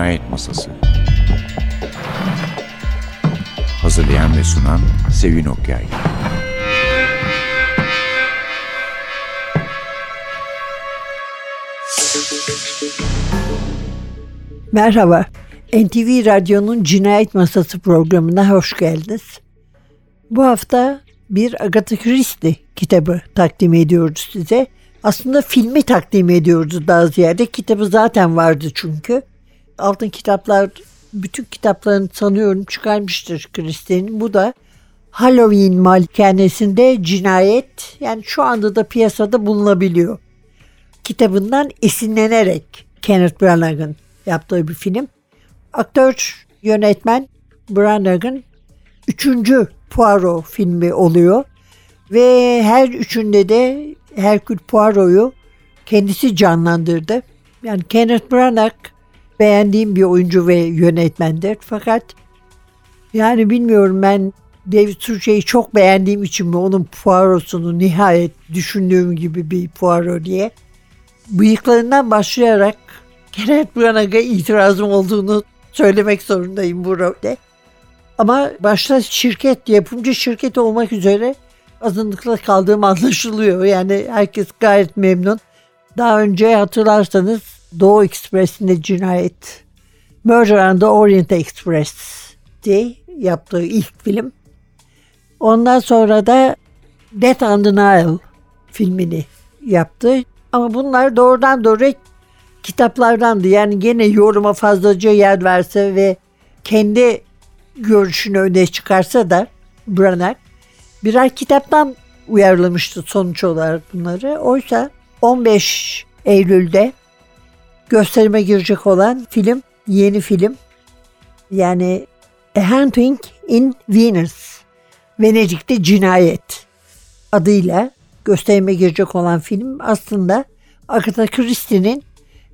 Cinayet Masası Hazırlayan ve sunan Sevin Okyay Merhaba, NTV Radyo'nun Cinayet Masası programına hoş geldiniz. Bu hafta bir Agatha Christie kitabı takdim ediyoruz size. Aslında filmi takdim ediyoruz daha ziyade. Kitabı zaten vardı çünkü. Altın kitaplar bütün kitaplarını sanıyorum çıkarmıştır Christie'nin. Bu da Halloween malikanesinde cinayet yani şu anda da piyasada bulunabiliyor. Kitabından esinlenerek Kenneth Branagh yaptığı bir film. Aktör, yönetmen Branagh üçüncü Poirot filmi oluyor. Ve her üçünde de Hercule Poirot'u kendisi canlandırdı. Yani Kenneth Branagh beğendiğim bir oyuncu ve yönetmendir. Fakat yani bilmiyorum ben David Suchet'i çok beğendiğim için mi onun Poirot'unu nihayet düşündüğüm gibi bir Poirot diye. Bıyıklarından başlayarak Kenneth Branagh'a itirazım olduğunu söylemek zorundayım bu rolde. Ama başta şirket, yapımcı şirket olmak üzere azınlıkla kaldığım anlaşılıyor. Yani herkes gayet memnun. Daha önce hatırlarsanız Doğu Ekspresi'nde cinayet, Murder on the Orient Express yaptığı ilk film. Ondan sonra da Death on the Nile filmini yaptı. Ama bunlar doğrudan doğru kitaplardandı. Yani gene yoruma fazlaca yer verse ve kendi görüşünü öne çıkarsa da Branagh birer kitaptan uyarlamıştı sonuç olarak bunları. Oysa 15 Eylül'de gösterime girecek olan film, yeni film. Yani A Hunting in Venus, Venedik'te Cinayet adıyla gösterime girecek olan film. Aslında Agatha Christie'nin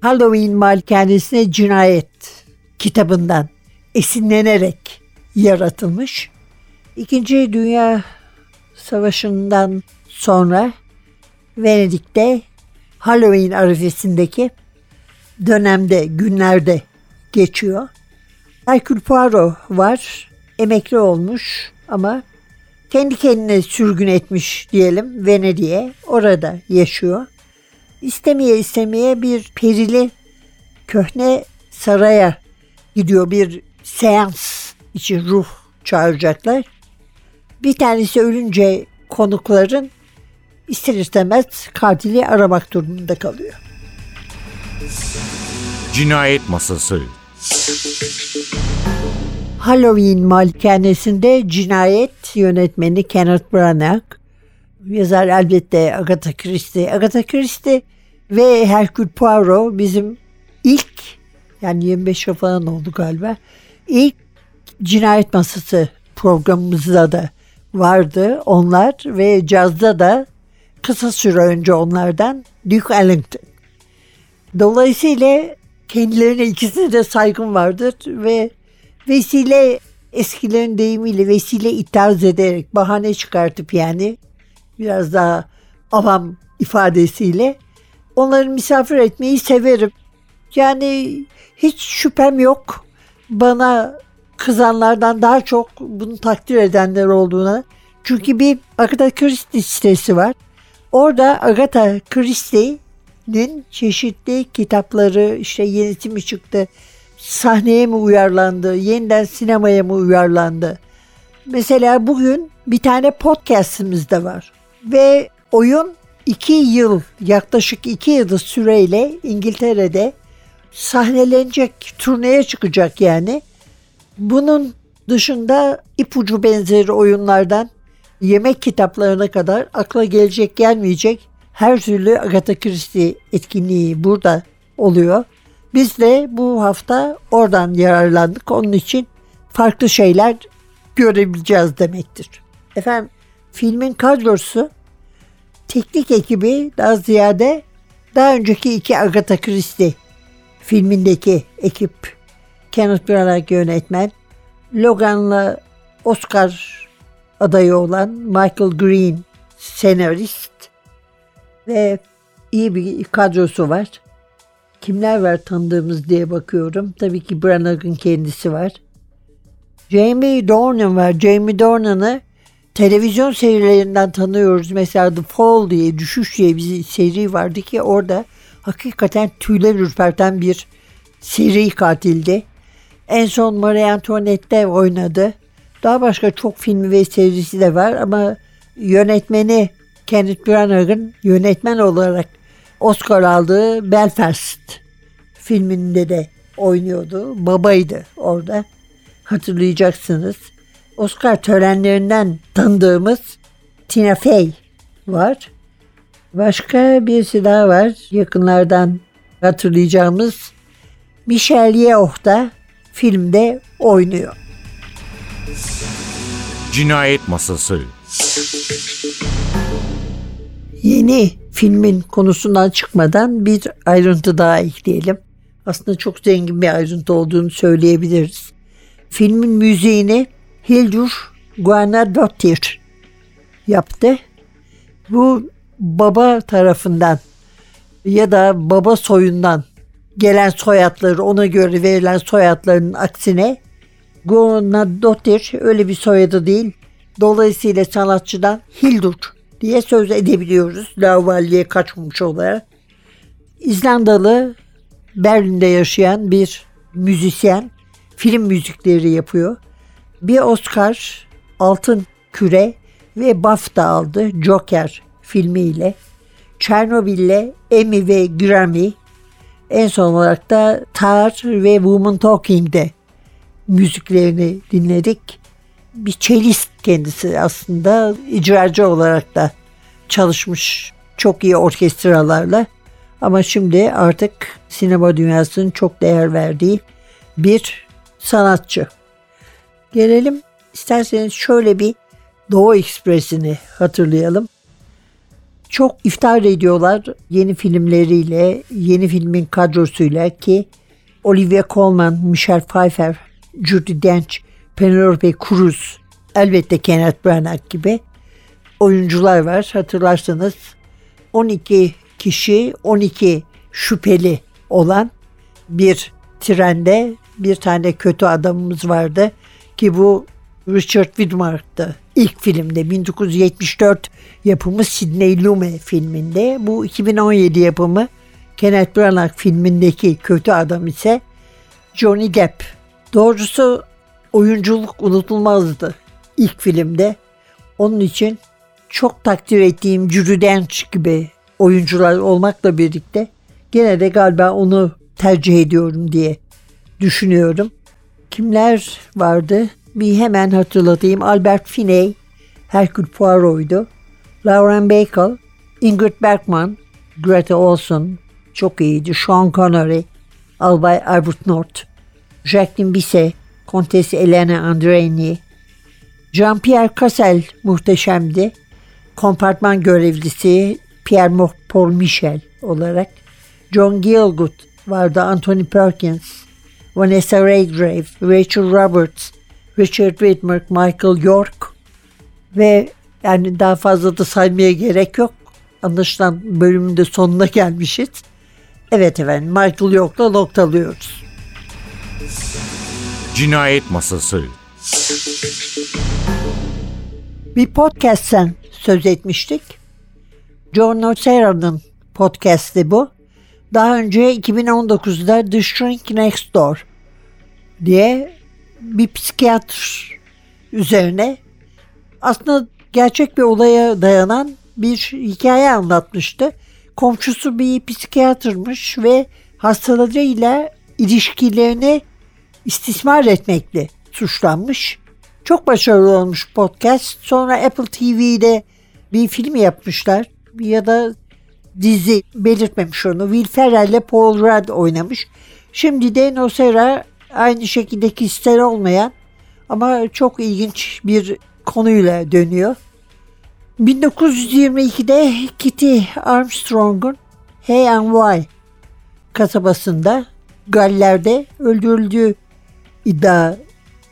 Halloween Malikanesine Cinayet kitabından esinlenerek yaratılmış. İkinci Dünya Savaşı'ndan sonra Venedik'te Halloween arifesindeki dönemde, günlerde geçiyor. Hercule Poirot var. Emekli olmuş ama kendi kendine sürgün etmiş diyelim Venedik'e. Orada yaşıyor. İstemeye istemeye bir perili köhne saraya gidiyor. Bir seans için ruh çağıracaklar. Bir tanesi ölünce konukların ister istemez katili aramak durumunda kalıyor. Cinayet Masası Halloween malikanesinde cinayet yönetmeni Kenneth Branagh, yazar elbette Agatha Christie. Agatha Christie ve Hercule Poirot bizim ilk yani 25 yıl falan oldu galiba. İlk cinayet masası programımızda da vardı onlar ve cazda da kısa süre önce onlardan Duke Ellington. Dolayısıyla kendilerine ikisine de saygım vardır ve vesile eskilerin deyimiyle vesile ithaz ederek bahane çıkartıp yani biraz daha avam ifadesiyle onları misafir etmeyi severim. Yani hiç şüphem yok bana kızanlardan daha çok bunu takdir edenler olduğuna. Çünkü bir Agatha Christie sitesi var. Orada Agatha Christie'nin çeşitli kitapları işte yenisi mi çıktı, sahneye mi uyarlandı, yeniden sinemaya mı uyarlandı. Mesela bugün bir tane podcastimiz de var. Ve oyun iki yıl, yaklaşık iki yıl süreyle İngiltere'de sahnelenecek, turneye çıkacak yani. Bunun dışında ipucu benzeri oyunlardan yemek kitaplarına kadar akla gelecek gelmeyecek her türlü Agatha Christie etkinliği burada oluyor. Biz de bu hafta oradan yararlandık. Onun için farklı şeyler görebileceğiz demektir. Efendim filmin kadrosu teknik ekibi daha ziyade daha önceki iki Agatha Christie filmindeki ekip Kenneth Branagh yönetmen, Logan'la Oscar adayı olan Michael Green senarist ve iyi bir kadrosu var. Kimler var tanıdığımız diye bakıyorum. Tabii ki Branag'ın kendisi var. Jamie Dornan var. Jamie Dornan'ı televizyon serilerinden tanıyoruz. Mesela The Fall diye, Düşüş diye bir seri vardı ki orada hakikaten tüyler ürperten bir seri katildi. En son Marie Antoinette'de oynadı. Daha başka çok filmi ve serisi de var ama yönetmeni Kenneth Branagh'ın yönetmen olarak Oscar aldığı Belfast filminde de oynuyordu. Babaydı orada. Hatırlayacaksınız. Oscar törenlerinden tanıdığımız Tina Fey var. Başka birisi daha var. Yakınlardan hatırlayacağımız Michelle Yeoh da filmde oynuyor. Cinayet Masası Yeni filmin konusundan çıkmadan bir ayrıntı daha ekleyelim. Aslında çok zengin bir ayrıntı olduğunu söyleyebiliriz. Filmin müziğini Hildur Guanadottir yaptı. Bu baba tarafından ya da baba soyundan gelen soyadları ona göre verilen soyadların aksine Guanadottir öyle bir soyadı değil. Dolayısıyla sanatçıdan Hildur diye söz edebiliyoruz. Lavalliye kaçmış olarak. İzlandalı Berlin'de yaşayan bir müzisyen film müzikleri yapıyor. Bir Oscar, Altın Küre ve BAFTA aldı Joker filmiyle. Çernobil'le Emmy ve Grammy. En son olarak da Tar ve Woman Talking'de müziklerini dinledik. Bir çelist kendisi aslında icracı olarak da çalışmış çok iyi orkestralarla. Ama şimdi artık sinema dünyasının çok değer verdiği bir sanatçı. Gelelim isterseniz şöyle bir Doğu Ekspresi'ni hatırlayalım. Çok iftar ediyorlar yeni filmleriyle, yeni filmin kadrosuyla ki Olivia Colman, Michelle Pfeiffer, Judy Dench, Penelope Cruz, elbette Kenneth Branagh gibi oyuncular var. Hatırlarsanız 12 kişi, 12 şüpheli olan bir trende bir tane kötü adamımız vardı ki bu Richard Widmark'tı. İlk filmde 1974 yapımı Sidney Lumet filminde. Bu 2017 yapımı Kenneth Branagh filmindeki kötü adam ise Johnny Depp. Doğrusu oyunculuk unutulmazdı ilk filmde. Onun için çok takdir ettiğim Judy Dench gibi oyuncular olmakla birlikte gene de galiba onu tercih ediyorum diye düşünüyorum. Kimler vardı? Bir hemen hatırlatayım. Albert Finney, Hercule Poirot'ydu. Lauren Bacall, Ingrid Bergman, Greta Olson çok iyiydi. Sean Connery, Albay Albert North, Jacqueline Bisset, Kontesi Elena Andreini, Jean-Pierre Cassel muhteşemdi. Kompartman görevlisi Pierre Paul Michel olarak. John Gielgud vardı. Anthony Perkins, Vanessa Redgrave, Rachel Roberts, Richard Widmark, Michael York ve yani daha fazla da saymaya gerek yok. Anlaşılan bölümün de sonuna gelmişiz. Evet efendim Michael York'la noktalıyoruz. Cinayet Masası Bir podcast'ten söz etmiştik. John Nocera'nın podcast'i bu. Daha önce 2019'da The Shrink Next Door diye bir psikiyatr üzerine aslında gerçek bir olaya dayanan bir hikaye anlatmıştı. Komşusu bir psikiyatrmış ve hastalarıyla ilişkilerini istismar etmekle suçlanmış. Çok başarılı olmuş podcast. Sonra Apple TV'de bir film yapmışlar ya da dizi belirtmemiş onu. Will Ferrell ile Paul Rudd oynamış. Şimdi de Nocera aynı şekilde kişisel olmayan ama çok ilginç bir konuyla dönüyor. 1922'de Kitty Armstrong'un Hey and Why kasabasında Galler'de öldürüldüğü iddia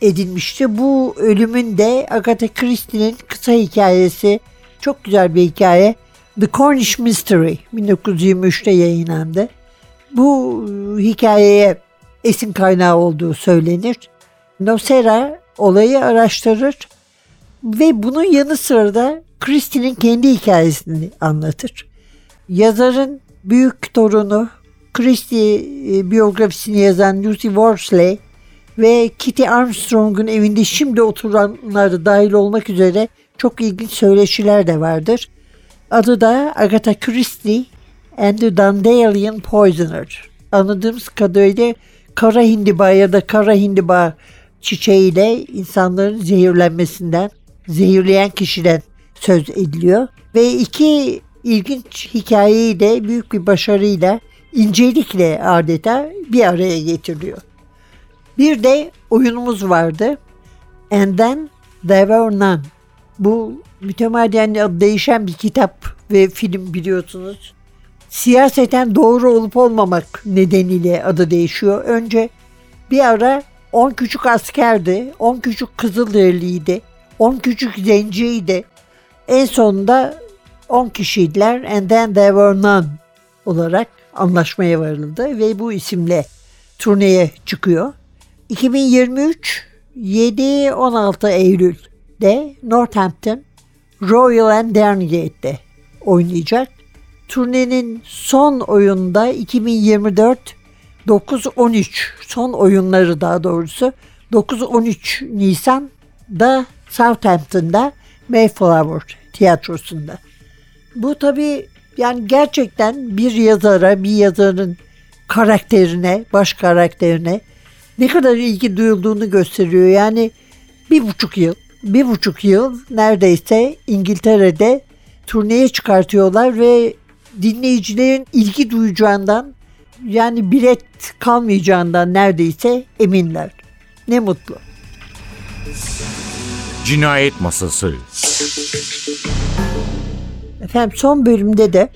edilmişti. Bu ölümün de Agatha Christie'nin kısa hikayesi çok güzel bir hikaye. The Cornish Mystery 1923'te yayınlandı. bu hikayeye esin kaynağı olduğu söylenir. Nocera olayı araştırır ve bunun yanı sıra da Christie'nin kendi hikayesini anlatır. Yazarın büyük torunu Christie e, biyografisini yazan Lucy Worsley ve Kitty Armstrong'un evinde şimdi oturanlar dahil olmak üzere çok ilginç söyleşiler de vardır. Adı da Agatha Christie and the Dandelion Poisoner. Anladığımız kadarıyla kara hindiba ya da kara hindiba çiçeğiyle insanların zehirlenmesinden, zehirleyen kişiden söz ediliyor. Ve iki ilginç hikayeyi de büyük bir başarıyla, incelikle adeta bir araya getiriliyor. Bir de oyunumuz vardı. And then there were none. Bu mütemadiyen değişen bir kitap ve film biliyorsunuz. Siyaseten doğru olup olmamak nedeniyle adı değişiyor. Önce bir ara 10 küçük askerdi, 10 küçük kızılderiliydi, 10 küçük zenciydi. En sonunda 10 kişiydiler and then there were none olarak anlaşmaya varıldı ve bu isimle turneye çıkıyor. 2023 7-16 Eylül'de Northampton Royal and Dernegate'de oynayacak. Turnenin son oyunda 2024 9-13 son oyunları daha doğrusu 9-13 Nisan'da Southampton'da Mayflower tiyatrosunda. Bu tabi yani gerçekten bir yazara, bir yazarın karakterine, baş karakterine ne kadar ilgi duyulduğunu gösteriyor. Yani bir buçuk yıl, bir buçuk yıl neredeyse İngiltere'de turneye çıkartıyorlar ve dinleyicilerin ilgi duyacağından yani bilet kalmayacağından neredeyse eminler. Ne mutlu. Cinayet Masası Efendim son bölümde de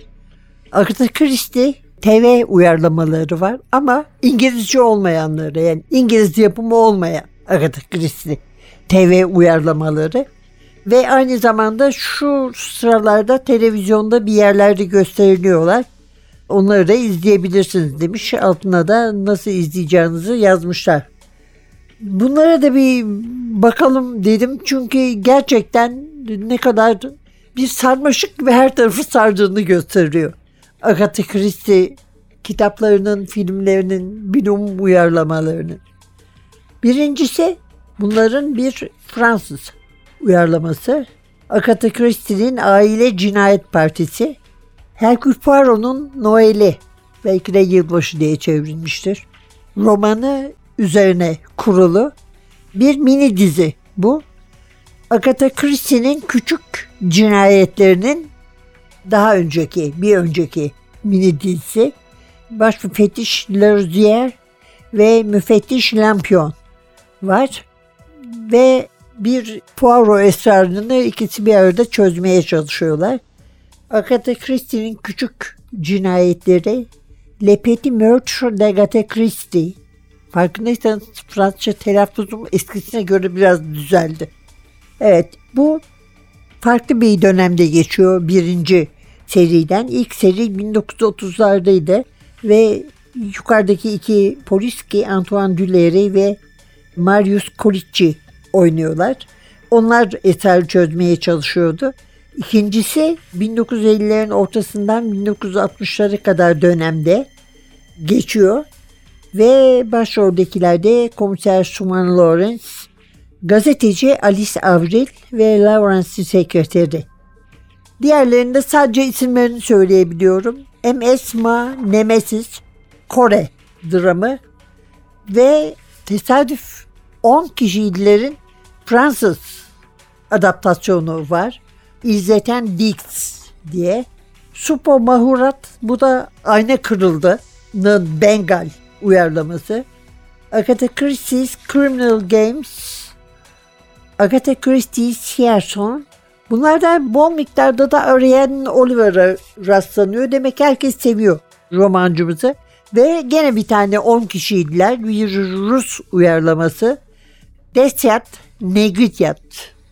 Agatha Christie TV uyarlamaları var ama İngilizce olmayanları yani İngiliz yapımı olmayan Agatha Christie TV uyarlamaları ve aynı zamanda şu sıralarda televizyonda bir yerlerde gösteriliyorlar. Onları da izleyebilirsiniz demiş. Altına da nasıl izleyeceğinizi yazmışlar. Bunlara da bir bakalım dedim çünkü gerçekten ne kadar bir sarmaşık ve her tarafı sardığını gösteriyor. Agatha Christie kitaplarının, filmlerinin, bilim uyarlamalarının. Birincisi bunların bir Fransız uyarlaması. Agatha Christie'nin Aile Cinayet Partisi. Hercule Poirot'un Noel'i belki de yılbaşı diye çevrilmiştir. Romanı üzerine kurulu bir mini dizi bu. Agatha Christie'nin küçük cinayetlerinin daha önceki, bir önceki mini dizisi. Baş müfettiş Lerzier ve müfettiş Lampion var. Ve bir Poirot esrarını ikisi bir arada çözmeye çalışıyorlar. Agatha Christie'nin küçük cinayetleri Le Petit Meurtre d'Agatha Christie. Farkındaysanız Fransızca telaffuzum eskisine göre biraz düzeldi. Evet bu farklı bir dönemde geçiyor birinci seriden. İlk seri 1930'lardaydı ve yukarıdaki iki polis ki Antoine Duléry ve Marius Colicci oynuyorlar. Onlar eser çözmeye çalışıyordu. İkincisi 1950'lerin ortasından 1960'lara kadar dönemde geçiyor. Ve başroldekilerde komiser Suman Lawrence, gazeteci Alice Avril ve Lawrence'in sekreteri. Diğerlerinde sadece isimlerini söyleyebiliyorum. MS Ma Nemesis Kore dramı ve tesadüf 10 kişilerin Fransız adaptasyonu var. İzzeten Dix diye. Supo Mahurat bu da Ayna Kırıldı'nın Bengal uyarlaması. Agatha Christie's Criminal Games Agatha Christie's Sierson Bunlardan bol miktarda da arayan Oliver'a rastlanıyor. Demek herkes seviyor romancımızı. Ve gene bir tane 10 kişiydiler. Bir Rus uyarlaması. Desyat Negrityat.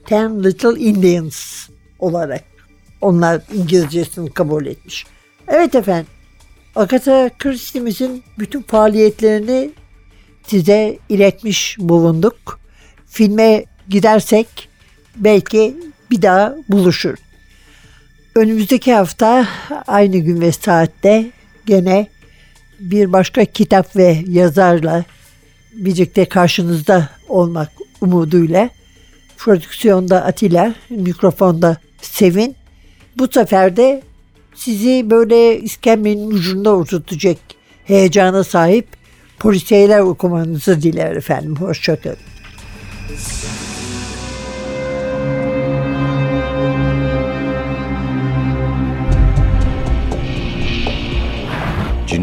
Ten Little Indians olarak onlar İngilizcesini kabul etmiş. Evet efendim. Agatha Christie'mizin bütün faaliyetlerini size iletmiş bulunduk. Filme gidersek belki bir daha buluşur. Önümüzdeki hafta aynı gün ve saatte gene bir başka kitap ve yazarla birlikte karşınızda olmak umuduyla prodüksiyonda Atilla, mikrofonda Sevin. Bu sefer de sizi böyle iskemlenin ucunda oturtacak heyecana sahip polisiyeler okumanızı diler efendim. Hoşçakalın.